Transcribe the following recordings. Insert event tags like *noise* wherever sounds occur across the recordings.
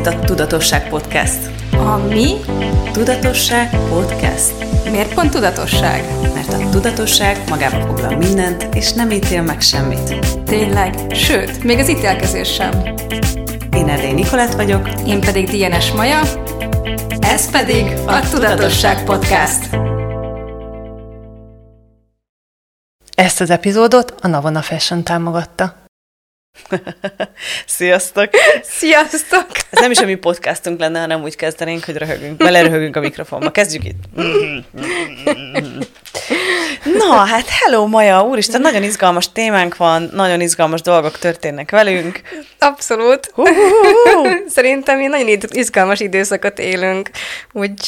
itt a Tudatosság Podcast. A mi? Tudatosság Podcast. Miért pont tudatosság? Mert a tudatosság magába foglal mindent, és nem ítél meg semmit. Tényleg, sőt, még az ítélkezés sem. Én Erdély Nikolett vagyok. Én pedig DNS Maja. Ez pedig a Tudatosság Podcast. Ezt az epizódot a Navona Fashion támogatta. *laughs* Sziasztok! Sziasztok! Ez nem is a mi podcastunk lenne, hanem úgy kezdenénk, hogy röhögünk. Beleröhögünk a mikrofonba. Kezdjük itt. Na, hát hello Maja, úristen, nagyon izgalmas témánk van, nagyon izgalmas dolgok történnek velünk. Abszolút. *laughs* Szerintem mi nagyon izgalmas időszakot élünk, úgy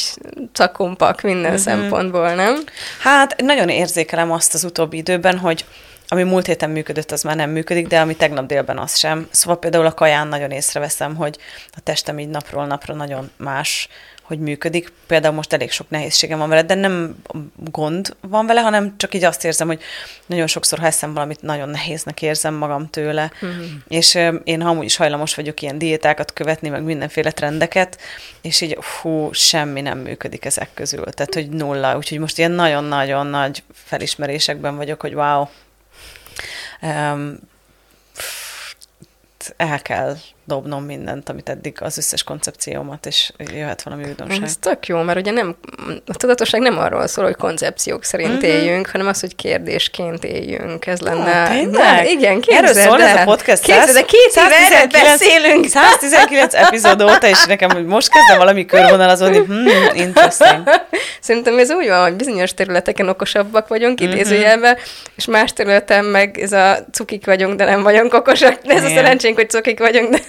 szakompak minden uh-huh. szempontból, nem? Hát nagyon érzékelem azt az utóbbi időben, hogy ami múlt héten működött, az már nem működik, de ami tegnap délben az sem. Szóval például a kaján nagyon észreveszem, hogy a testem így napról napra nagyon más, hogy működik. Például most elég sok nehézségem van vele, de nem gond van vele, hanem csak így azt érzem, hogy nagyon sokszor, ha eszem valamit, nagyon nehéznek érzem magam tőle. Mm. És én amúgy is hajlamos vagyok ilyen diétákat követni, meg mindenféle trendeket, és így hú, semmi nem működik ezek közül. Tehát, hogy nulla. Úgyhogy most ilyen nagyon-nagyon nagy felismerésekben vagyok, hogy wow, el kell dobnom mindent, amit eddig az összes koncepciómat, és jöhet valami újdonság. Ez tök jó, mert ugye nem, a tudatosság nem arról szól, hogy koncepciók szerint uh-huh. éljünk, hanem az, hogy kérdésként éljünk. Ez lenne. Oh, tényleg? igen, képzeld Erről szól ez a podcast. Képzeld, de két éve beszélünk. 119 epizód óta, és nekem most kezdem valami körvonalazódni. Hmm, interesting. Szerintem ez úgy van, hogy bizonyos területeken okosabbak vagyunk, uh-huh. idézőjelben, és más területen meg ez a cukik vagyunk, de nem vagyunk okosak. De ez Igen. a szerencsénk, hogy cukik vagyunk, de.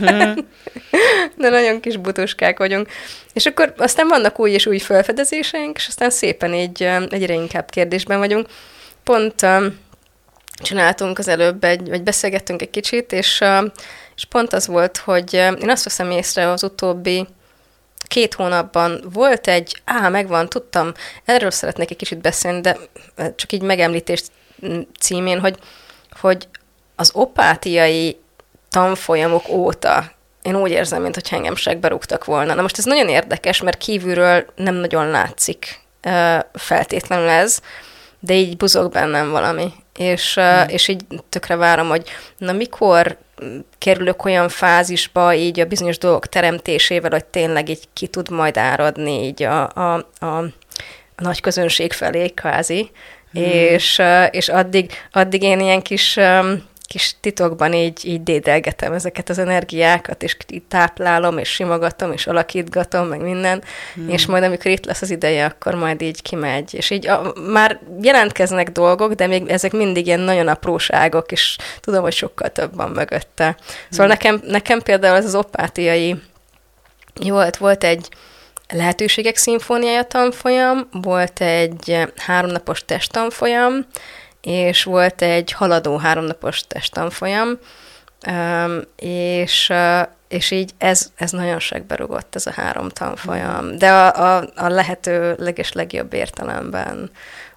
*laughs* De nagyon kis butuskák vagyunk. És akkor aztán vannak új és új felfedezéseink, és aztán szépen így egyre inkább kérdésben vagyunk. Pont csináltunk az előbb egy, vagy beszélgettünk egy kicsit, és, és pont az volt, hogy én azt veszem észre az utóbbi két hónapban volt egy, á, megvan, tudtam, erről szeretnék egy kicsit beszélni, de csak így megemlítés címén, hogy, hogy az opátiai tanfolyamok óta én úgy érzem, mintha engem segbe rúgtak volna. Na most ez nagyon érdekes, mert kívülről nem nagyon látszik feltétlenül ez, de így buzog bennem valami. És, hmm. és így tökre várom, hogy na mikor kerülök olyan fázisba így a bizonyos dolgok teremtésével, hogy tényleg így ki tud majd áradni így a, a, a, a nagy közönség felé, kvázi. Hmm. És, és addig, addig én ilyen kis kis titokban így, így dédelgetem ezeket az energiákat, és így táplálom, és simogatom, és alakítgatom, meg minden, hmm. és majd amikor itt lesz az ideje, akkor majd így kimegy. És így a, már jelentkeznek dolgok, de még ezek mindig ilyen nagyon apróságok, és tudom, hogy sokkal több van mögötte. Szóval hmm. nekem, nekem például az az opátiai volt, volt egy lehetőségek szimfóniája tanfolyam, volt egy háromnapos testtanfolyam, és volt egy haladó háromnapos testtanfolyam, és, és így ez, ez nagyon segbe rugott, ez a három tanfolyam, de a, a, a lehető leges legjobb értelemben.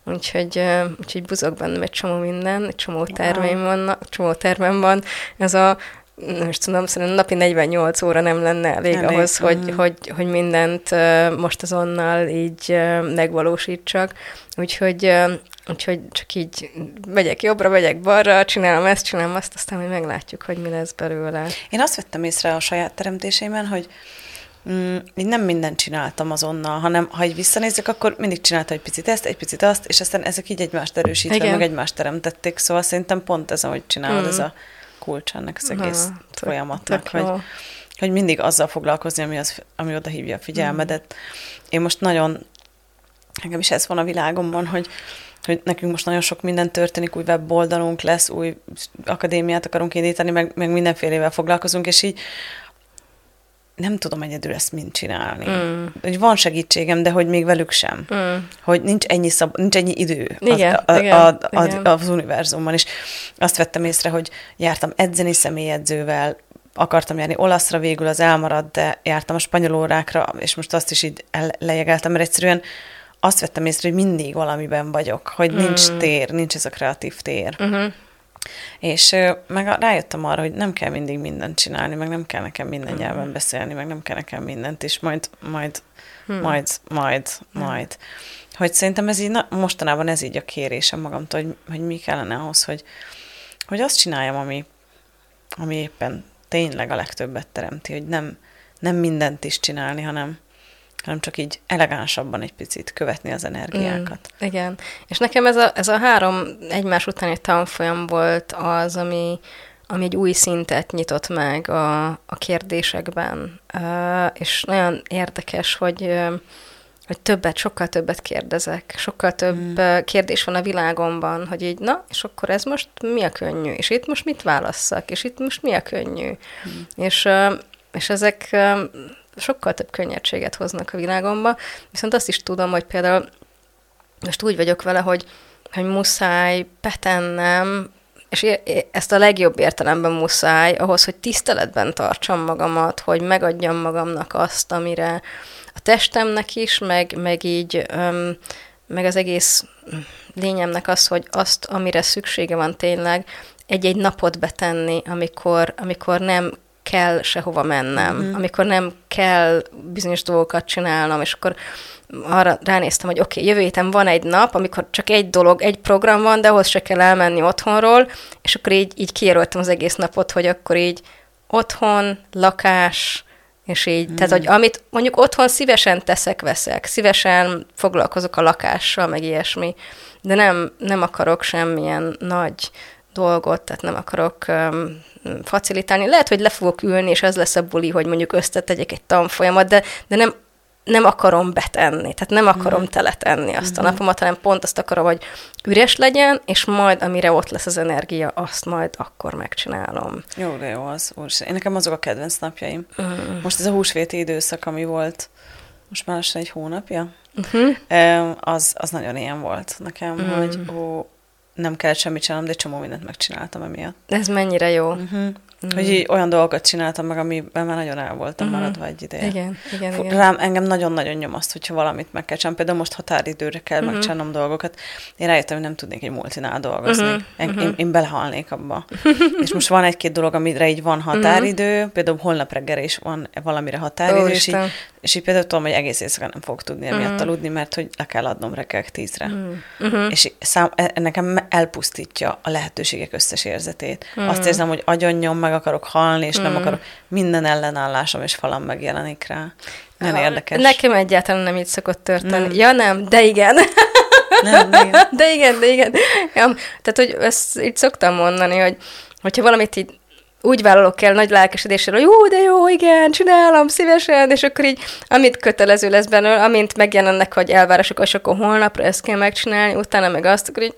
Úgyhogy, úgyhogy buzog bennem egy csomó minden, egy csomó terveim van, csomó tervem van. Ez a nem is tudom, szerintem napi 48 óra nem lenne elég, elég. ahhoz, hogy, uh-huh. hogy, hogy mindent most azonnal így megvalósítsak. Úgyhogy Úgyhogy csak így megyek jobbra, megyek balra, csinálom ezt, csinálom azt, aztán majd meglátjuk, hogy mi lesz belőle. Én azt vettem észre a saját teremtésében, hogy mm, én nem mindent csináltam azonnal, hanem ha így visszanézek, akkor mindig csináltam egy picit ezt, egy picit azt, és aztán ezek így egymást erősítve, Igen. meg egymást teremtették, szóval szerintem pont ez, ahogy csinálod, mm. ez a kulcs ennek az egész Na, folyamatnak, tök hogy, hogy mindig azzal foglalkozni, ami, az, ami oda hívja a figyelmedet. Mm. Én most nagyon, engem is ez van a világomban, hogy hogy nekünk most nagyon sok minden történik, új weboldalunk lesz, új akadémiát akarunk indítani, meg, meg mindenfélevel foglalkozunk, és így nem tudom egyedül ezt mind csinálni. Mm. Hogy van segítségem, de hogy még velük sem. Mm. Hogy nincs ennyi, szab- nincs ennyi idő igen, az, a, igen, a, a, igen. az univerzumban. És azt vettem észre, hogy jártam edzeni személyedzővel, akartam járni olaszra, végül az elmaradt, de jártam a spanyol órákra, és most azt is így lejegeltem, mert egyszerűen azt vettem észre, hogy mindig valamiben vagyok, hogy nincs mm. tér, nincs ez a kreatív tér. Uh-huh. És meg rájöttem arra, hogy nem kell mindig mindent csinálni, meg nem kell nekem minden hmm. nyelven beszélni, meg nem kell nekem mindent is, majd, majd, hmm. majd, majd, hmm. majd. Hogy szerintem ez így, na, mostanában ez így a kérésem magamtól, hogy, hogy mi kellene ahhoz, hogy, hogy azt csináljam, ami, ami éppen tényleg a legtöbbet teremti, hogy nem, nem mindent is csinálni, hanem, hanem csak így elegánsabban egy picit követni az energiákat. Mm, igen. És nekem ez a, ez a három egymás utáni tanfolyam volt az, ami, ami egy új szintet nyitott meg a, a kérdésekben. Uh, és nagyon érdekes, hogy uh, hogy többet, sokkal többet kérdezek, sokkal több mm. kérdés van a világomban, hogy így, na, és akkor ez most mi a könnyű, és itt most mit válasszak, és itt most mi a könnyű. Mm. És, és ezek sokkal több könnyedséget hoznak a világomba, viszont azt is tudom, hogy például most úgy vagyok vele, hogy, hogy muszáj betennem, és ezt a legjobb értelemben muszáj, ahhoz, hogy tiszteletben tartsam magamat, hogy megadjam magamnak azt, amire a testemnek is, meg, meg így, öm, meg az egész lényemnek az, hogy azt, amire szüksége van tényleg, egy-egy napot betenni, amikor, amikor nem kell sehova mennem, mm-hmm. amikor nem kell bizonyos dolgokat csinálnom, és akkor arra ránéztem, hogy oké, okay, jövő héten van egy nap, amikor csak egy dolog, egy program van, de ahhoz se kell elmenni otthonról, és akkor így, így kijelöltem az egész napot, hogy akkor így otthon, lakás, és így, mm. tehát, hogy amit mondjuk otthon szívesen teszek, veszek, szívesen foglalkozok a lakással, meg ilyesmi, de nem, nem akarok semmilyen nagy dolgot, tehát nem akarok um, facilitálni. Lehet, hogy le fogok ülni, és ez lesz a buli, hogy mondjuk összetegyek egy tanfolyamat, de, de nem nem akarom betenni, tehát nem akarom mm. teletenni azt mm-hmm. a napomat, hanem pont azt akarom, hogy üres legyen, és majd, amire ott lesz az energia, azt majd akkor megcsinálom. Jó, de jó az. Úr, én nekem azok a kedvenc napjaim. Mm. Most ez a húsvéti időszak, ami volt most már egy hónapja, uh-huh. az, az nagyon ilyen volt nekem, mm. hogy ó, nem kellett semmit csinálnom, de csomó mindent megcsináltam emiatt. Ez mennyire jó. Uh-huh. Mm. Hogy így olyan dolgokat csináltam meg, amiben már nagyon el voltam mm-hmm. maradva egy ideje. Igen, igen, Fú, igen. Rám engem nagyon-nagyon nyom azt, hogyha valamit meg kell csinálnom. Például most határidőre kell mm-hmm. megcsinálnom dolgokat. Én rájöttem, hogy nem tudnék egy multinál dolgozni. Mm-hmm. Én, én, én belehalnék abba. *laughs* és most van egy-két dolog, amire így van határidő, mm-hmm. például holnap reggel is van valamire határidő, Ó, és így, és így például tudom, hogy egész éjszaka nem fogok tudni emiatt mm-hmm. aludni, mert hogy le kell adnom reggel tízre. Mm-hmm. És szám, e, nekem elpusztítja a lehetőségek összes érzetét. Mm-hmm. Azt érzem, hogy agyon nyom, meg akarok halni, és mm. nem akarok, minden ellenállásom és falam megjelenik rá. Nagyon érdekes. Nekem egyáltalán nem így szokott történni. Mm. Ja nem, de igen. Nem, de igen. *laughs* de igen, de igen. Ja, tehát, hogy ezt így szoktam mondani, hogy hogyha valamit így úgy vállalok el nagy lelkesedéssel, hogy jó, de jó, igen, csinálom szívesen, és akkor így, amit kötelező lesz benne, amint megjelennek, hogy elvárások, és akkor holnapra ezt kell megcsinálni, utána meg azt, akkor így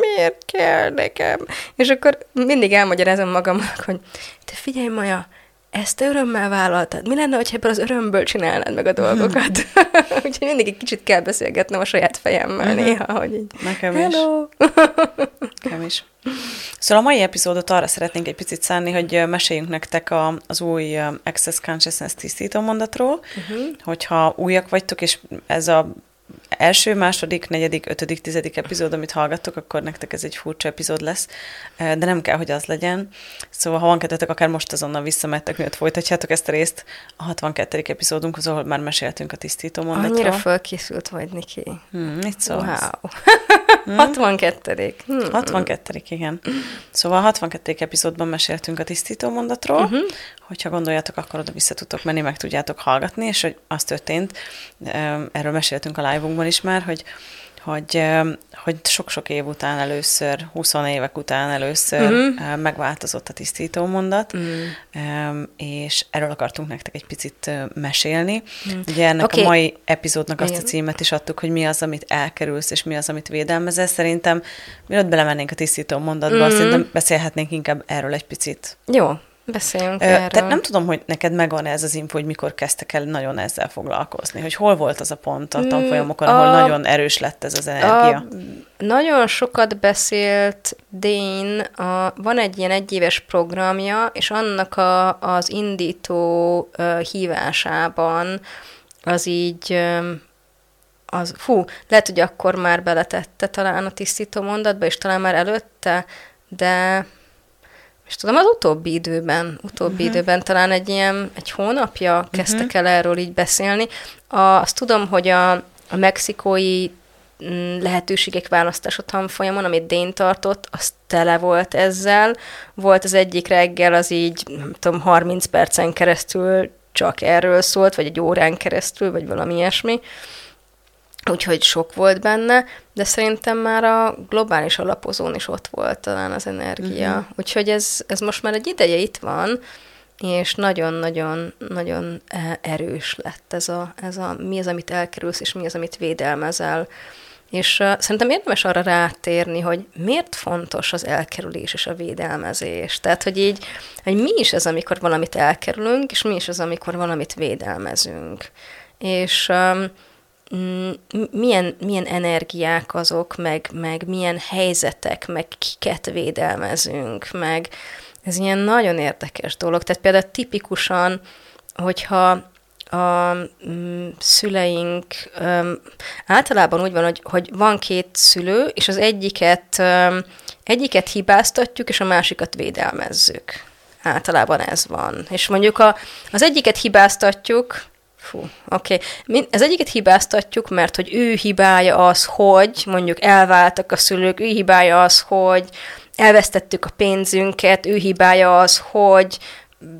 miért kell nekem? És akkor mindig elmagyarázom magamnak, hogy te figyelj, Maja, ezt örömmel vállaltad. Mi lenne, ha ebből az örömből csinálnád meg a dolgokat? *laughs* Úgyhogy mindig egy kicsit kell beszélgetnem a saját fejemmel uh-huh. néha, hogy így, Nekem Hello. is. Nekem is. Szóval a mai epizódot arra szeretnénk egy picit szánni, hogy meséljünk nektek a, az új Access Consciousness tisztító mondatról, uh-huh. hogyha újak vagytok, és ez a első, második, negyedik, ötödik, tizedik epizód, amit hallgattok, akkor nektek ez egy furcsa epizód lesz, de nem kell, hogy az legyen. Szóval, ha van kedvetek, akár most azonnal visszamettek, miatt folytatjátok ezt a részt a 62. epizódunkhoz, ahol már meséltünk a tisztító mondatról. Annyira fölkészült vagy, Niki. Hmm, mit szólsz? Wow. *laughs* Hmm? 62. Hmm. 62. igen. Szóval a 62. epizódban meséltünk a tisztító mondatról, uh-huh. hogyha gondoljátok, akkor oda vissza tudtok menni, meg tudjátok hallgatni, és hogy az történt, erről meséltünk a live-unkban is már, hogy hogy, hogy sok-sok év után először, 20 évek után először uh-huh. megváltozott a tisztító mondat, uh-huh. és erről akartunk nektek egy picit mesélni. Uh-huh. Ugye ennek okay. a mai epizódnak azt Igen. a címet is adtuk, hogy mi az, amit elkerülsz, és mi az, amit védelmezel. Szerintem, mielőtt belemennénk a tisztító mondatba, uh-huh. szerintem beszélhetnénk inkább erről egy picit. Jó, Beszéljünk Ö, erről. Tehát nem tudom, hogy neked megvan ez az info, hogy mikor kezdtek el nagyon ezzel foglalkozni, hogy hol volt az a pont a mm, tanfolyamokon, ahol a, nagyon erős lett ez az energia. A, nagyon sokat beszélt Dén, a, van egy ilyen egyéves programja, és annak a, az indító uh, hívásában az így az, fú, lehet, hogy akkor már beletette talán a tisztító mondatba, és talán már előtte, de és tudom, az utóbbi időben, utóbbi uh-huh. időben talán egy ilyen, egy hónapja kezdtek uh-huh. el erről így beszélni. A, azt tudom, hogy a, a mexikói mm, lehetőségek választása tanfolyamon, amit Dén tartott, az tele volt ezzel. Volt az egyik reggel, az így, nem tudom, 30 percen keresztül csak erről szólt, vagy egy órán keresztül, vagy valami ilyesmi. Úgyhogy sok volt benne, de szerintem már a globális alapozón is ott volt talán az energia. Uh-huh. Úgyhogy ez, ez most már egy ideje itt van, és nagyon-nagyon nagyon e, erős lett ez a, ez a mi az, amit elkerülsz, és mi az, amit védelmezel. És uh, szerintem érdemes arra rátérni, hogy miért fontos az elkerülés és a védelmezés. Tehát, hogy így, hogy mi is ez, amikor valamit elkerülünk, és mi is az, amikor valamit védelmezünk. És um, milyen, milyen energiák azok, meg, meg milyen helyzetek, meg kiket védelmezünk, meg ez ilyen nagyon érdekes dolog. Tehát például tipikusan, hogyha a mm, szüleink általában úgy van, hogy, hogy van két szülő, és az egyiket, egyiket hibáztatjuk, és a másikat védelmezzük. Általában ez van. És mondjuk a, az egyiket hibáztatjuk, Fú, oké. Okay. Ez egyiket hibáztatjuk, mert hogy ő hibája az, hogy mondjuk elváltak a szülők, ő hibája az, hogy elvesztettük a pénzünket, ő hibája az, hogy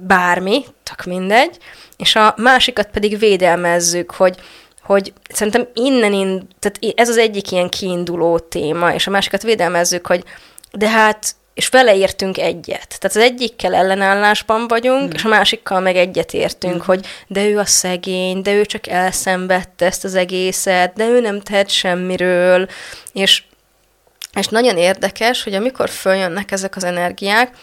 bármi, csak mindegy, és a másikat pedig védelmezzük, hogy, hogy szerintem innen, in, tehát ez az egyik ilyen kiinduló téma, és a másikat védelmezzük, hogy de hát és vele értünk egyet. Tehát az egyikkel ellenállásban vagyunk, mm. és a másikkal meg egyet értünk, mm. hogy de ő a szegény, de ő csak elszenvedte ezt az egészet, de ő nem tehet semmiről, és, és nagyon érdekes, hogy amikor följönnek ezek az energiák,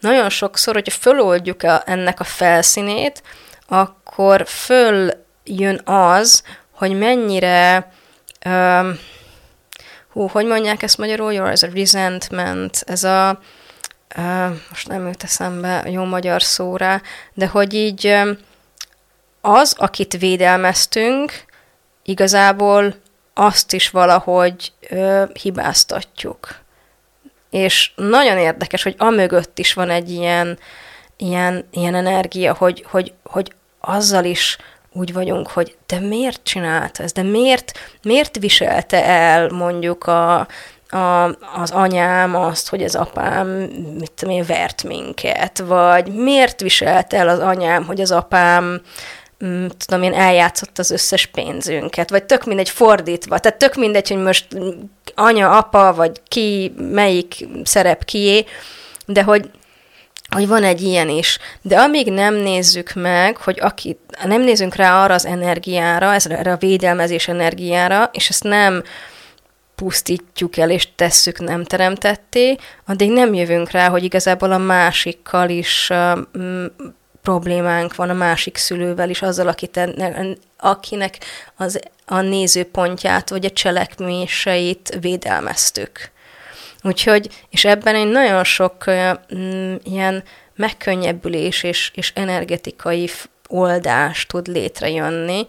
nagyon sokszor, hogyha föloldjuk a, ennek a felszínét, akkor följön az, hogy mennyire um, hú, hogy mondják ezt magyarul, Your ez a resentment, ez a, uh, most nem jut eszembe jó magyar szóra, de hogy így az, akit védelmeztünk, igazából azt is valahogy uh, hibáztatjuk. És nagyon érdekes, hogy amögött is van egy ilyen, ilyen, ilyen energia, hogy, hogy, hogy azzal is úgy vagyunk, hogy de miért csinálta ezt, de miért, miért viselte el mondjuk a, a, az anyám azt, hogy az apám, mit tudom én, vert minket, vagy miért viselte el az anyám, hogy az apám mm, tudom én, eljátszott az összes pénzünket, vagy tök mindegy fordítva, tehát tök mindegy, hogy most anya, apa, vagy ki, melyik szerep kié, de hogy hogy van egy ilyen is. De amíg nem nézzük meg, hogy aki, nem nézünk rá arra az energiára, erre a védelmezés energiára, és ezt nem pusztítjuk el, és tesszük nem teremtetté, addig nem jövünk rá, hogy igazából a másikkal is uh, problémánk van, a másik szülővel is, azzal, akit enne, akinek az, a nézőpontját, vagy a cselekméseit védelmeztük. Úgyhogy, és ebben egy nagyon sok mm, ilyen megkönnyebbülés és, és energetikai oldás tud létrejönni,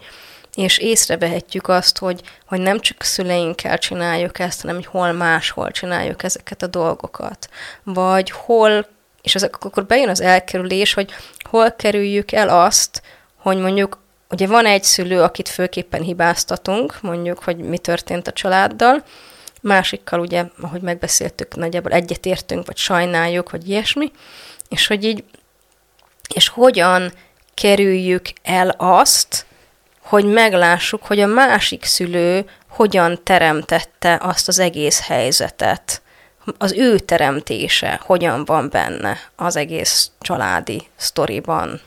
és észrevehetjük azt, hogy, hogy nem csak szüleinkkel csináljuk ezt, hanem hogy hol máshol csináljuk ezeket a dolgokat. Vagy hol, és az, akkor bejön az elkerülés, hogy hol kerüljük el azt, hogy mondjuk ugye van egy szülő, akit főképpen hibáztatunk, mondjuk, hogy mi történt a családdal, másikkal ugye, ahogy megbeszéltük, nagyjából egyetértünk, vagy sajnáljuk, vagy ilyesmi, és hogy így, és hogyan kerüljük el azt, hogy meglássuk, hogy a másik szülő hogyan teremtette azt az egész helyzetet, az ő teremtése hogyan van benne az egész családi sztoriban.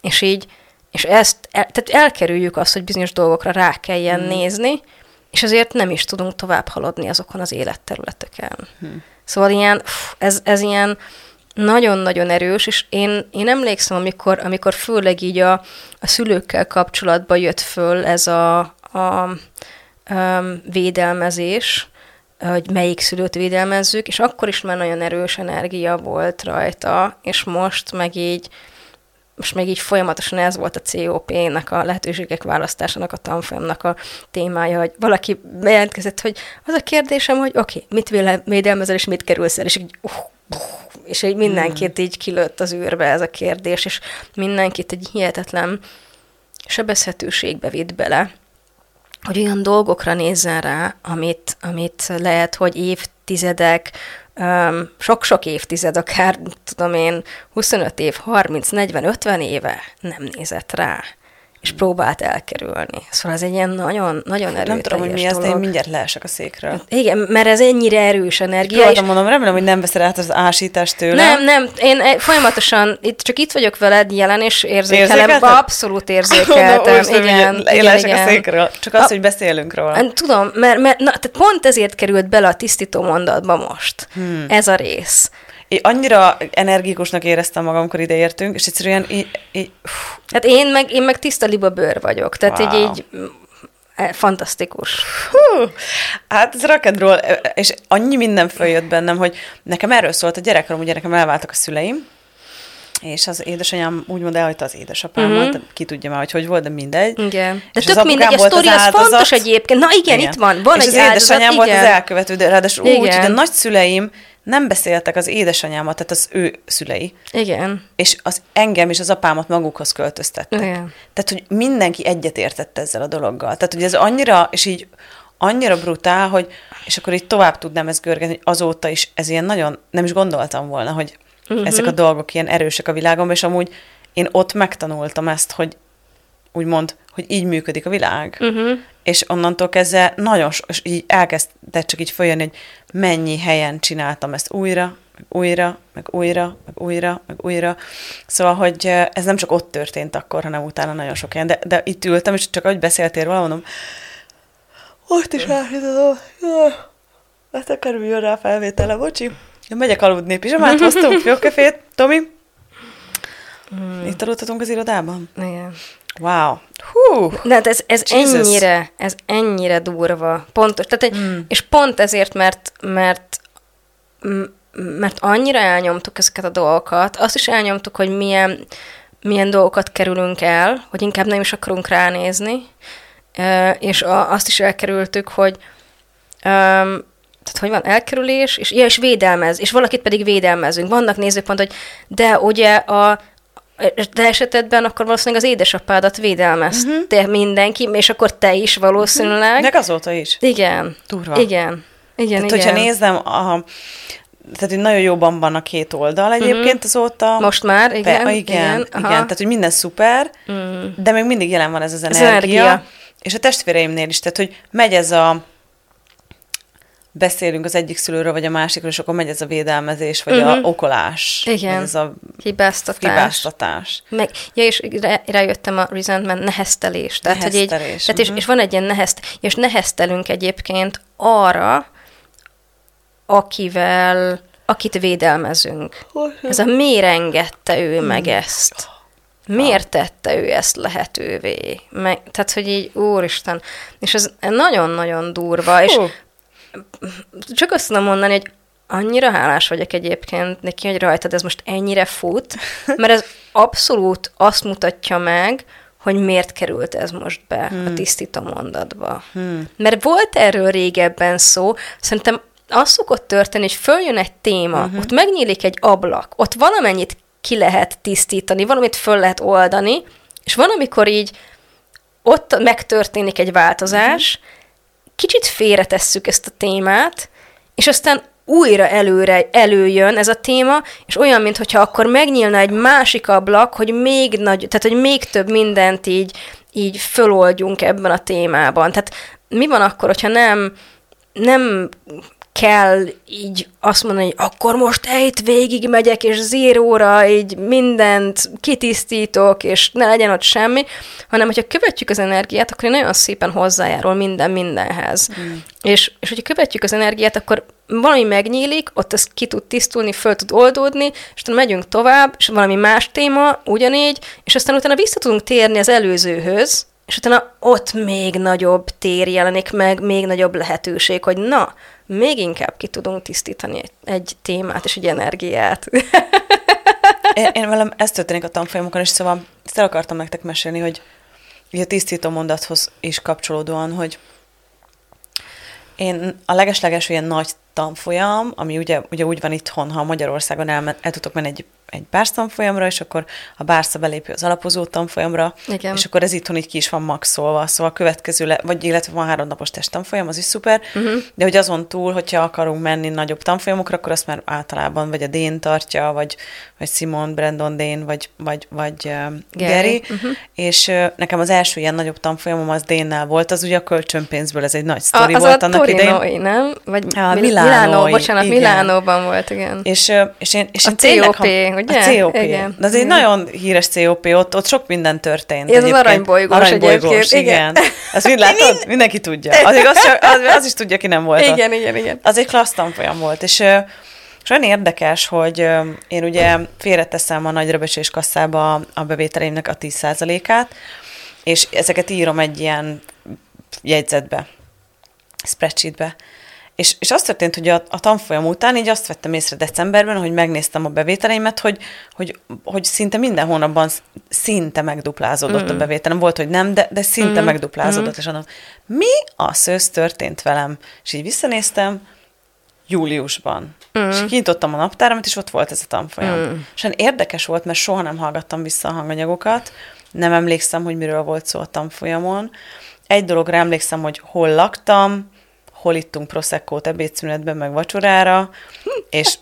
És így, és ezt, el, tehát elkerüljük azt, hogy bizonyos dolgokra rá kelljen hmm. nézni, és azért nem is tudunk tovább haladni azokon az életterületeken. Hmm. Szóval ilyen, ez, ez ilyen nagyon-nagyon erős, és én, én emlékszem, amikor, amikor főleg így a, a szülőkkel kapcsolatban jött föl ez a, a, a védelmezés, hogy melyik szülőt védelmezzük, és akkor is már nagyon erős energia volt rajta, és most meg így most még így folyamatosan ez volt a COP-nak, a lehetőségek választásának, a tanfolyamnak a témája, hogy valaki bejelentkezett, hogy az a kérdésem, hogy oké, okay, mit védelmezel, és mit kerülsz el, és így, uh, uh, és így mindenkit így kilőtt az űrbe ez a kérdés, és mindenkit egy hihetetlen sebezhetőségbe vitt bele, hogy olyan dolgokra nézzen rá, amit, amit lehet, hogy évtizedek, sok-sok évtized, akár tudom én, 25 év, 30, 40, 50 éve nem nézett rá és próbált elkerülni. Szóval ez egy ilyen nagyon, nagyon erőteljes Nem tudom, hogy mi ez, de én mindjárt leesek a székről. Igen, mert ez ennyire erős energia. Próbáltam és... mondom, remélem, hogy nem veszed át az ásítást tőle. Nem, nem, én folyamatosan, itt csak itt vagyok veled jelen, és érzékelem, abszolút érzékeltem. Mondom, igen, én igen, igen. a székről. Csak az, a, hogy beszélünk róla. Tudom, mert, mert na, tehát pont ezért került bele a tisztító mondatba most. Hmm. Ez a rész én annyira energikusnak éreztem magam, amikor ide értünk, és egyszerűen így... így hát én meg, én meg tiszta liba bőr vagyok, tehát wow. így, így e, fantasztikus. Hú, hát ez rock and roll, és annyi minden följött bennem, hogy nekem erről szólt a gyerekkorom, ugye nekem elváltak a szüleim, és az édesanyám úgymond elhagyta az édesapámat, uh-huh. ki tudja már, hogy hogy volt, de mindegy. Igen. De és tök mindegy, a sztori az, az fontos egyébként. Na igen, igen, itt van, van és egy az áldozat, édesanyám igen. volt az elkövető, de ráadásul igen. úgy, hogy a nagyszüleim nem beszéltek az édesanyámat, tehát az ő szülei. Igen. És az engem és az apámat magukhoz költöztettek. Igen. Tehát, hogy mindenki egyetértett ezzel a dologgal. Tehát, hogy ez annyira, és így annyira brutál, hogy, és akkor így tovább tudnám ezt görgetni, hogy azóta is ez ilyen nagyon, nem is gondoltam volna, hogy uh-huh. ezek a dolgok ilyen erősek a világomban, és amúgy én ott megtanultam ezt, hogy úgymond, hogy így működik a világ. Uh-huh. És onnantól kezdve nagyon, és így elkezdett csak így följönni, hogy mennyi helyen csináltam ezt újra, meg újra, meg újra, meg újra, meg újra. Szóval, hogy ez nem csak ott történt akkor, hanem utána nagyon sok helyen. De, de itt ültem, és csak ahogy beszéltél róla, mondom, ott is elhitatom. Hát akár jön rá felvétele, bocsi. Ja, megyek aludni, pizsamát *laughs* hoztunk, jó kefét, Tomi? Mm. Itt aludhatunk az irodában? Igen. Wow. Hú. De hát ez, ez ennyire, ez ennyire durva. Pontos. Tehát egy, mm. És pont ezért, mert, mert mert annyira elnyomtuk ezeket a dolgokat, azt is elnyomtuk, hogy milyen, milyen dolgokat kerülünk el, hogy inkább nem is akarunk ránézni, és azt is elkerültük, hogy tehát hogy van elkerülés, és, ja, és védelmez, és valakit pedig védelmezünk. Vannak nézőpont, hogy de ugye a, de esetedben akkor valószínűleg az édesapádat védelmezte uh-huh. mindenki, és akkor te is valószínűleg. Uh-huh. Meg azóta is. Igen. Turva. Igen. Igen, Tehát, igen. hogyha nézem, a, tehát, hogy nagyon jóban van a két oldal egyébként uh-huh. azóta. Most már, igen. Te, igen, igen, igen. Tehát, hogy minden szuper, uh-huh. de még mindig jelen van ez az energia. Ez energia. És a testvéreimnél is, tehát, hogy megy ez a beszélünk az egyik szülőről, vagy a másikról, és akkor megy ez a védelmezés, vagy uh-huh. a mhm. okolás. Igen. Ez a hibáztatás. hibáztatás. Meg, ja, és rájöttem a resentment neheztelés. Tehát, neheztelés. Hogy így, tehát uh-huh. és, és, van egy ilyen nehezt, és neheztelünk egyébként arra, akivel, akit védelmezünk. Ez a miért engedte ő hmm. meg ezt? Miért tette ő ezt lehetővé? Meg, tehát, hogy így, úristen, és ez nagyon-nagyon durva, és csak azt tudom mondani, hogy annyira hálás vagyok egyébként neki, hogy rajtad ez most ennyire fut, mert ez abszolút azt mutatja meg, hogy miért került ez most be hmm. a tisztító mondatba. Hmm. Mert volt erről régebben szó, szerintem az szokott történni, hogy följön egy téma, uh-huh. ott megnyílik egy ablak, ott valamennyit ki lehet tisztítani, valamit föl lehet oldani, és van, amikor így ott megtörténik egy változás, uh-huh kicsit félretesszük ezt a témát, és aztán újra előre előjön ez a téma, és olyan, mintha akkor megnyílna egy másik ablak, hogy még nagy, tehát hogy még több mindent így, így föloldjunk ebben a témában. Tehát mi van akkor, hogyha nem, nem kell így azt mondani, hogy akkor most ejt végig megyek, és zéróra így mindent kitisztítok, és ne legyen ott semmi, hanem hogyha követjük az energiát, akkor nagyon szépen hozzájárul minden mindenhez. Mm. És, és hogyha követjük az energiát, akkor valami megnyílik, ott ez ki tud tisztulni, föl tud oldódni, és utána megyünk tovább, és valami más téma, ugyanígy, és aztán utána vissza tudunk térni az előzőhöz, és utána ott még nagyobb tér jelenik meg, még nagyobb lehetőség, hogy na, még inkább ki tudunk tisztítani egy, témát és egy energiát. én, én velem ez történik a tanfolyamokon, és szóval ezt el akartam nektek mesélni, hogy így a tisztító mondathoz is kapcsolódóan, hogy én a legesleges ilyen nagy tanfolyam, ami ugye, ugye úgy van itthon, ha Magyarországon el, el tudok menni egy egy bársz tanfolyamra, és akkor a bársza belépő az alapozó tanfolyamra, Igen. és akkor ez itthon így ki is van maxolva, szóval a következő, le, vagy illetve van három napos testtanfolyam, az is szuper, uh-huh. de hogy azon túl, hogyha akarunk menni nagyobb tanfolyamokra, akkor azt már általában vagy a Dén tartja, vagy, vagy Simon, Brandon Dén, vagy, vagy, vagy uh, Gary, Gary. Uh-huh. és uh, nekem az első ilyen nagyobb tanfolyamom az Dénnel volt, az ugye a kölcsönpénzből, ez egy nagy sztori a, az volt a annak Torinoi, idején. nem? Vagy ja, Milánói, Milánó, bocsánat, igen. Milánóban volt, igen. És, és én, és a én tényleg, COP, ugye? A COP. Igen. De az egy nagyon híres COP, ott, ott sok minden történt. Ez az aranybolygós, aranybolygós igen. igen. Ezt mind *laughs* látod? Mindenki tudja. Azért az, csak, az, az, is tudja, ki nem volt Igen, ott. igen, igen. Az egy klassz tanfolyam volt, és és olyan érdekes, hogy én ugye félreteszem a nagyrebecsés kasszába a bevételeimnek a 10%-át, és ezeket írom egy ilyen jegyzetbe, spreadsheetbe. És, és az történt, hogy a, a tanfolyam után így azt vettem észre decemberben, hogy megnéztem a bevételeimet, hogy, hogy, hogy szinte minden hónapban szinte megduplázódott mm. a bevételem. Volt, hogy nem, de, de szinte mm. megduplázódott. Mm. És mondom, mi a szősz történt velem? És így visszanéztem, júliusban. Mm. És kinyitottam a naptáramat, és ott volt ez a tanfolyam. Mm. És érdekes volt, mert soha nem hallgattam vissza a hanganyagokat, nem emlékszem, hogy miről volt szó a tanfolyamon. Egy dologra emlékszem, hogy hol laktam, hol ittunk proszekkót ebédszünetben, meg vacsorára, és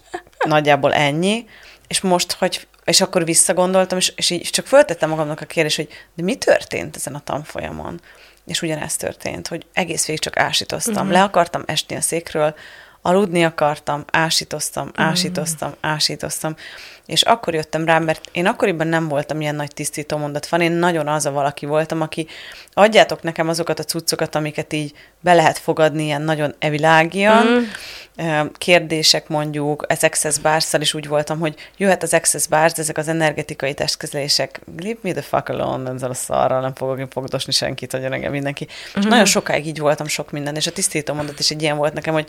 nagyjából ennyi. És most, hogy és akkor visszagondoltam, és, és így csak föltettem magamnak a kérdést, hogy de mi történt ezen a tanfolyamon? És ugyanezt történt, hogy egész végig csak ásítoztam. Uh-huh. Le akartam esni a székről, aludni akartam, ásítoztam, ásítoztam, uh-huh. ásítoztam. És akkor jöttem rá, mert én akkoriban nem voltam ilyen nagy tisztító mondat van, én nagyon az a valaki voltam, aki adjátok nekem azokat a cuccokat, amiket így be lehet fogadni ilyen nagyon evilágian, mm. kérdések mondjuk, az Access bars is úgy voltam, hogy jöhet az Access Bars, ezek az energetikai testkezelések, leave me the fuck alone, ezzel a szarral nem fogok fogdosni senkit, hogy engem mindenki. Mm-hmm. És mhm. nagyon sokáig így voltam sok minden, és a tisztító mondat is egy ilyen volt nekem, hogy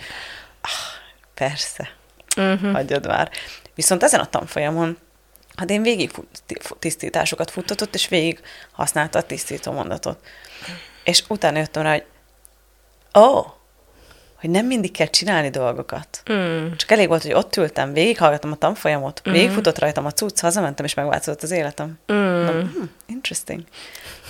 ah, persze, uh-huh. hagyjad már. Viszont ezen a tanfolyamon, hát én végig tisztításokat futtatott, és végig használta a tisztító mondatot. És utána jöttem rá, hogy ó, oh, hogy nem mindig kell csinálni dolgokat. Mm. Csak elég volt, hogy ott ültem, végighallgattam a tanfolyamot, mm. végigfutott rajtam a cucc, hazamentem, és megváltozott az életem. Mm. Na, hmm, interesting.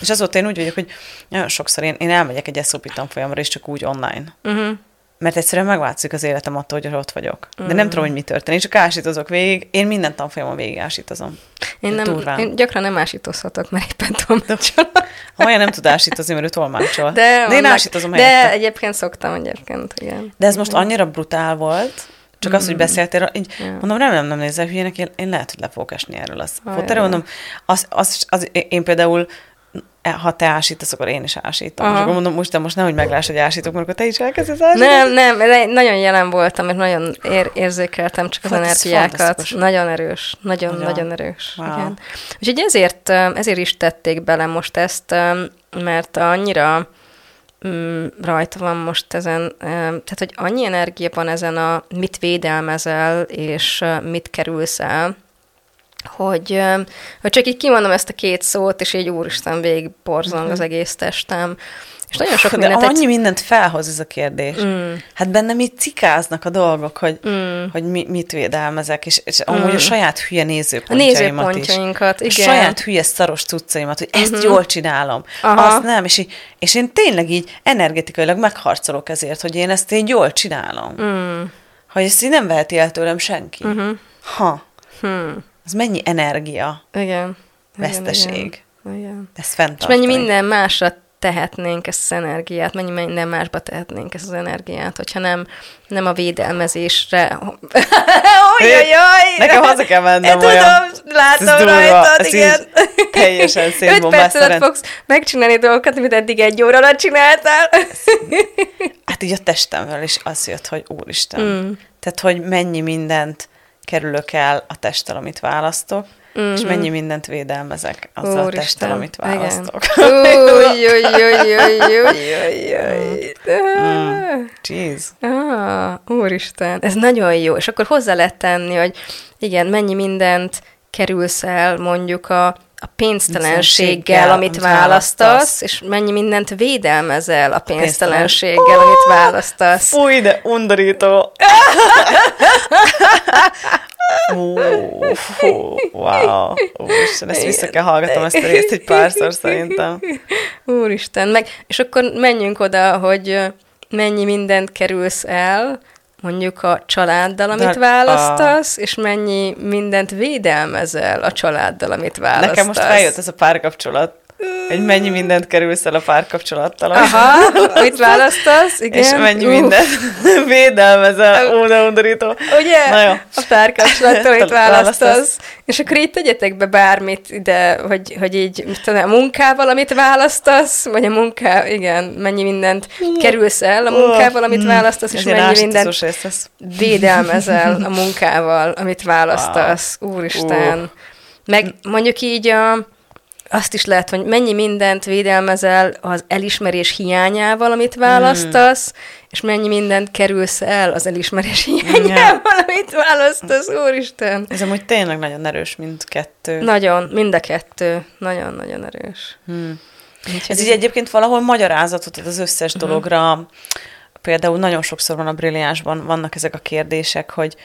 És azóta én úgy vagyok, hogy nagyon sokszor én, én elmegyek egy SOP tanfolyamra, és csak úgy online. Mm-hmm mert egyszerűen megváltozik az életem attól, hogy ott vagyok. De nem mm. tudom, hogy mi történik, csak ásítozok végig. Én minden tanfolyamon végig ásítozom. Én, nem, én gyakran nem ásítozhatok, mert éppen tolmácsolok. Olyan nem tud ásítozni, mert ő tolmácsol. De, de én ásítozom De helyette. egyébként szoktam egyébként, igen. De ez most annyira brutál volt, csak mm. az, hogy mm. beszéltél, így yeah. mondom, remélem nem nézel hülyének, én, én lehet, hogy le fogok esni erről. Az, ah, mondom, az, az, az, én például ha te ásítasz, akkor én is ásítom. Aha. És akkor mondom, most, de most nehogy megláss, hogy ásítok, mert akkor te is elkezdesz ásítani. Nem, nem, nagyon jelen voltam, mert nagyon ér, érzékeltem csak az hát energiákat. Nagyon erős, nagyon, nagyon, nagyon erős. Wow. Igen. Úgyhogy ezért, ezért is tették bele most ezt, mert annyira mm, rajta van most ezen, tehát hogy annyi energia van ezen a mit védelmezel, és mit kerülsz el, hogy, hogy csak így kimondom ezt a két szót, és így úristen végig borzong az egész testem. És nagyon sok mindent... De annyi egy... mindent felhoz ez a kérdés. Mm. Hát bennem így cikáznak a dolgok, hogy, mm. hogy mi, mit védelmezek, és, és amúgy mm. a saját hülye nézőpontjaimat a nézőpontjainkat, is. igen. A saját hülye szaros cuccaimat, hogy ezt mm-hmm. jól csinálom, Aha. azt nem, és, így, és én tényleg így energetikailag megharcolok ezért, hogy én ezt így jól csinálom. Mm. Hogy ezt így nem veheti el tőlem senki. Mm-hmm. Ha. Hmm. Az mennyi energia? Igen. Veszteség. Igen. igen. Ez fent. És mennyi minden másra tehetnénk ezt az energiát, mennyi minden másba tehetnénk ezt az energiát, hogyha nem, nem a védelmezésre. *laughs* Ojjajjaj! Nekem haza kell mennem olyan. Tudom, látom ez rajtad, ez igen. Teljesen *laughs* szétbombás szerint. fogsz megcsinálni dolgokat, amit eddig egy óra alatt csináltál. hát így a testemvel is az jött, hogy úristen. Mm. Tehát, hogy mennyi mindent kerülök el a testtel, amit választok, mm-hmm. és mennyi mindent védelmezek azzal a testtel, amit választok. Jeez. Úristen, ez nagyon jó. És akkor hozzá lehet tenni, hogy igen, mennyi mindent kerülsz el mondjuk a, a pénztelenséggel, amit választasz, és mennyi mindent védelmezel a pénztelenséggel, amit választasz. Fúj, de undorító. wow. Úristen, ezt vissza kell hallgatom ezt a részt egy párszor szerintem. Úristen, meg, és akkor menjünk oda, hogy mennyi mindent kerülsz el, mondjuk a családdal, amit De választasz, a... és mennyi mindent védelmezel a családdal, amit választasz. Nekem most feljött ez a párkapcsolat hogy mennyi mindent kerülsz el a párkapcsolattal. Aha, mit választasz, igen. És mennyi uh. mindent *laughs* védelmezel, ó, de undorító. Ugye? Na jó. A párkapcsolattal, amit *laughs* választasz. És akkor így tegyetek be bármit ide, hogy, hogy így, mit tudom, a munkával, amit választasz, vagy a munká, igen, mennyi mindent kerülsz el a munkával, amit mm. választasz, és mennyi mindent védelmezel *laughs* a munkával, amit választasz. Úristen. Meg mondjuk így a azt is lehet, hogy mennyi mindent védelmezel az elismerés hiányával, amit választasz, hmm. és mennyi mindent kerülsz el az elismerés hiányával, amit választasz, úristen. Ez amúgy tényleg nagyon erős mindkettő. Nagyon, mind a kettő. Nagyon-nagyon erős. Hmm. Ez így egyébként valahol magyarázatot ad az összes uh-huh. dologra. Például nagyon sokszor van a brilliánsban, vannak ezek a kérdések, hogy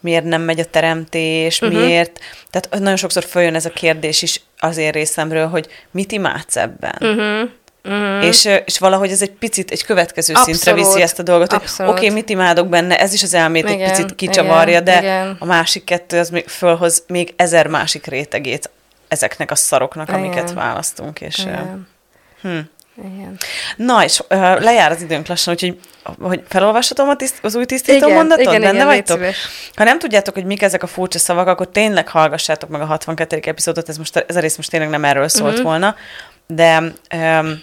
miért nem megy a teremtés, uh-huh. miért. Tehát nagyon sokszor följön ez a kérdés is az én részemről, hogy mit imádsz ebben. Uh-huh. Uh-huh. És, és valahogy ez egy picit egy következő Abszolút. szintre viszi ezt a dolgot, hogy oké, okay, mit imádok benne, ez is az elmét igen, egy picit kicsavarja, igen, de igen. a másik kettő az még fölhoz még ezer másik rétegét ezeknek a szaroknak, igen. amiket választunk. És, igen. Hm. Igen. Na, és uh, lejár az időnk lassan, úgyhogy hogy felolvashatom a tiszt, az új tisztító igen, mondatot? Igen, Benne igen, vagytok? Ha nem tudjátok, hogy mik ezek a furcsa szavak, akkor tényleg hallgassátok meg a 62. epizódot, ez, most, ez a rész most tényleg nem erről szólt uh-huh. volna, de um,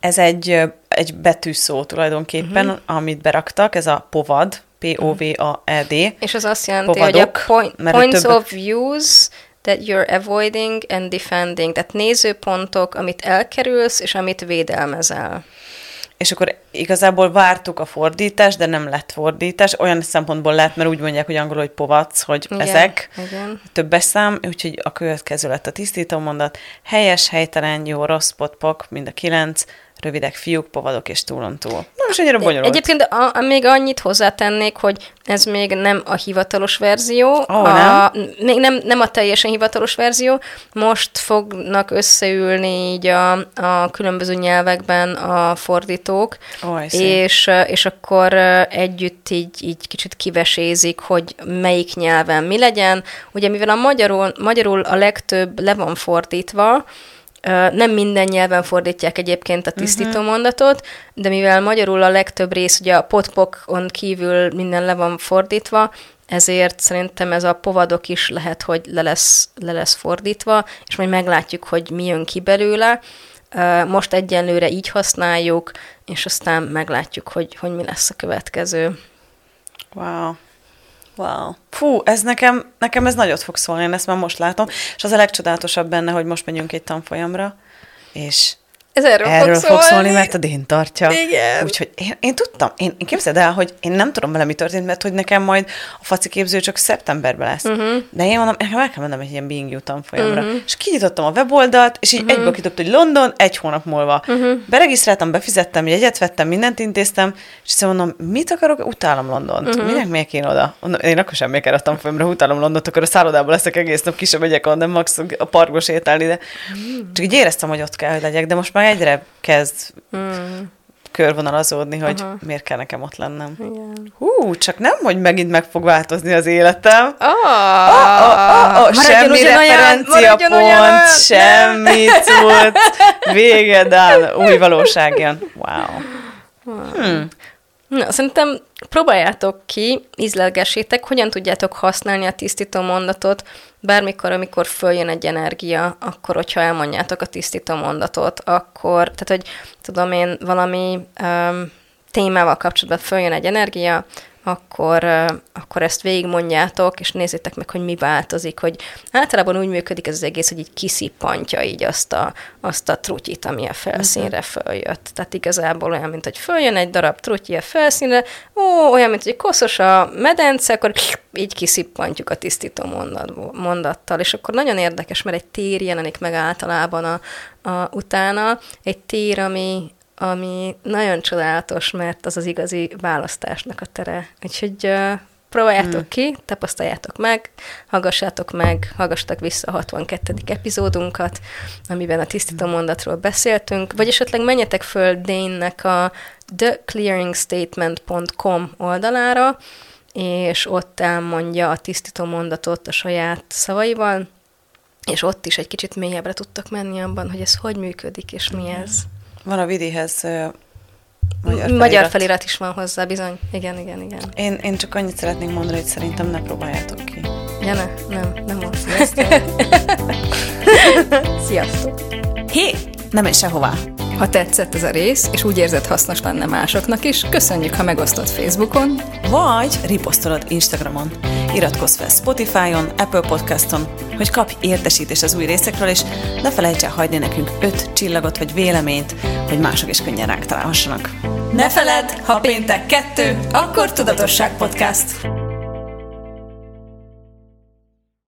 ez egy, egy betűszó tulajdonképpen, uh-huh. amit beraktak, ez a povad, P-O-V-A-E-D. És az azt jelenti, Povadok, hogy a point, points több... of views that you're avoiding and defending, tehát nézőpontok, amit elkerülsz, és amit védelmezel. És akkor igazából vártuk a fordítást, de nem lett fordítás. Olyan szempontból lett, mert úgy mondják, hogy angolul, hogy povac, hogy igen, ezek. Igen. Többes szám, úgyhogy a következő lett a tisztító mondat. Helyes, helytelen, jó, rossz, potpok, mind a kilenc rövidek fiúk, povadok és túlon túl. Most ennyire bonyolult. Egyébként a, a, még annyit hozzátennék, hogy ez még nem a hivatalos verzió, oh, a, nem? még nem, nem a teljesen hivatalos verzió. Most fognak összeülni így a, a különböző nyelvekben a fordítók, oh, és, és akkor együtt így, így kicsit kivesézik, hogy melyik nyelven mi legyen. Ugye mivel a magyarul, magyarul a legtöbb le van fordítva, nem minden nyelven fordítják egyébként a tisztító mondatot, de mivel magyarul a legtöbb rész, ugye a potpokon kívül minden le van fordítva, ezért szerintem ez a povadok is lehet, hogy le lesz, le lesz fordítva, és majd meglátjuk, hogy mi jön ki belőle. Most egyenlőre így használjuk, és aztán meglátjuk, hogy, hogy mi lesz a következő. Wow. Wow. Fú, ez nekem, nekem ez nagyot fog szólni, én ezt már most látom, és az a legcsodálatosabb benne, hogy most megyünk egy tanfolyamra, és ez erről, erről fog, szólni. fog szólni, mert a Dén tartja. Igen. Úgyhogy én, én tudtam, én, én képzeld el, hogy én nem tudom vele, mi történt, mert hogy nekem majd a faci képző csak szeptemberben lesz. Uh-huh. De én mondom, nekem el kell mennem egy ilyen Being You tanfolyamra. Uh-huh. És kinyitottam a weboldalt, és így uh-huh. egyből kidobt, hogy London, egy hónap múlva. Uh-huh. Beregisztráltam, befizettem, jegyet vettem, mindent intéztem, és azt mondom, mit akarok? Utálom Londont. Uh-huh. Minek miért kéne oda? Én akkor sem még a tanfolyamra, utálom Londont, akkor a szállodából leszek egész nap, kisebb megyek onnan, max a parkba sétálni, de uh-huh. csak így éreztem, hogy ott kell, hogy legyek, de most már egyre kezd mm. körvonalazódni, hogy Aha. miért kell nekem ott lennem. Igen. Hú, csak nem, hogy megint meg fog változni az életem. Oh, oh, oh, oh, oh, semmi referencia pont, olyan. semmi cucc, véged áll, új valóság jön. Wow. Hmm. Na, szerintem próbáljátok ki, ízlelgessétek, hogyan tudjátok használni a tisztító mondatot, bármikor, amikor följön egy energia, akkor, hogyha elmondjátok a tisztító mondatot, akkor, tehát, hogy tudom én, valami um, témával kapcsolatban följön egy energia, akkor, akkor ezt végigmondjátok, és nézzétek meg, hogy mi változik, hogy általában úgy működik ez az egész, hogy így kiszippantja így azt a, azt a trutyit, ami a felszínre mhm. följött. Tehát igazából olyan, mint hogy följön egy darab trutyi a felszínre, ó, olyan, mint hogy koszos a medence, akkor így kiszippantjuk a tisztító mondat, mondattal, és akkor nagyon érdekes, mert egy tér jelenik meg általában a, a, utána, egy tér, ami, ami nagyon csodálatos, mert az az igazi választásnak a tere. Úgyhogy uh, próbáljátok hmm. ki, tapasztaljátok meg, hallgassátok meg, hallgassatok vissza a 62. epizódunkat, amiben a tisztító mondatról beszéltünk, vagy esetleg menjetek föl Dane-nek a theclearingstatement.com oldalára, és ott elmondja a tisztító mondatot a saját szavaival, és ott is egy kicsit mélyebbre tudtak menni abban, hogy ez hogy működik, és mi ez. Van a Vidihez magyar felirat. Magyar felirat is van hozzá, bizony. Igen, igen, igen. Én, én csak annyit szeretnék mondani, hogy szerintem ne próbáljátok ki. Ja, ne, nem, nem mond. Sziasztok. *laughs* Sziasztok. Hé, nem menj sehová. Ha tetszett ez a rész, és úgy érzed hasznos lenne másoknak is, köszönjük, ha megosztod Facebookon, vagy riposztolod Instagramon. Iratkozz fel Spotify-on, Apple Podcaston, hogy kapj értesítést az új részekről, és ne felejts el hagyni nekünk öt csillagot vagy véleményt, hogy mások is könnyen ránk találhassanak. Ne feledd, ha péntek kettő, akkor Tudatosság Podcast.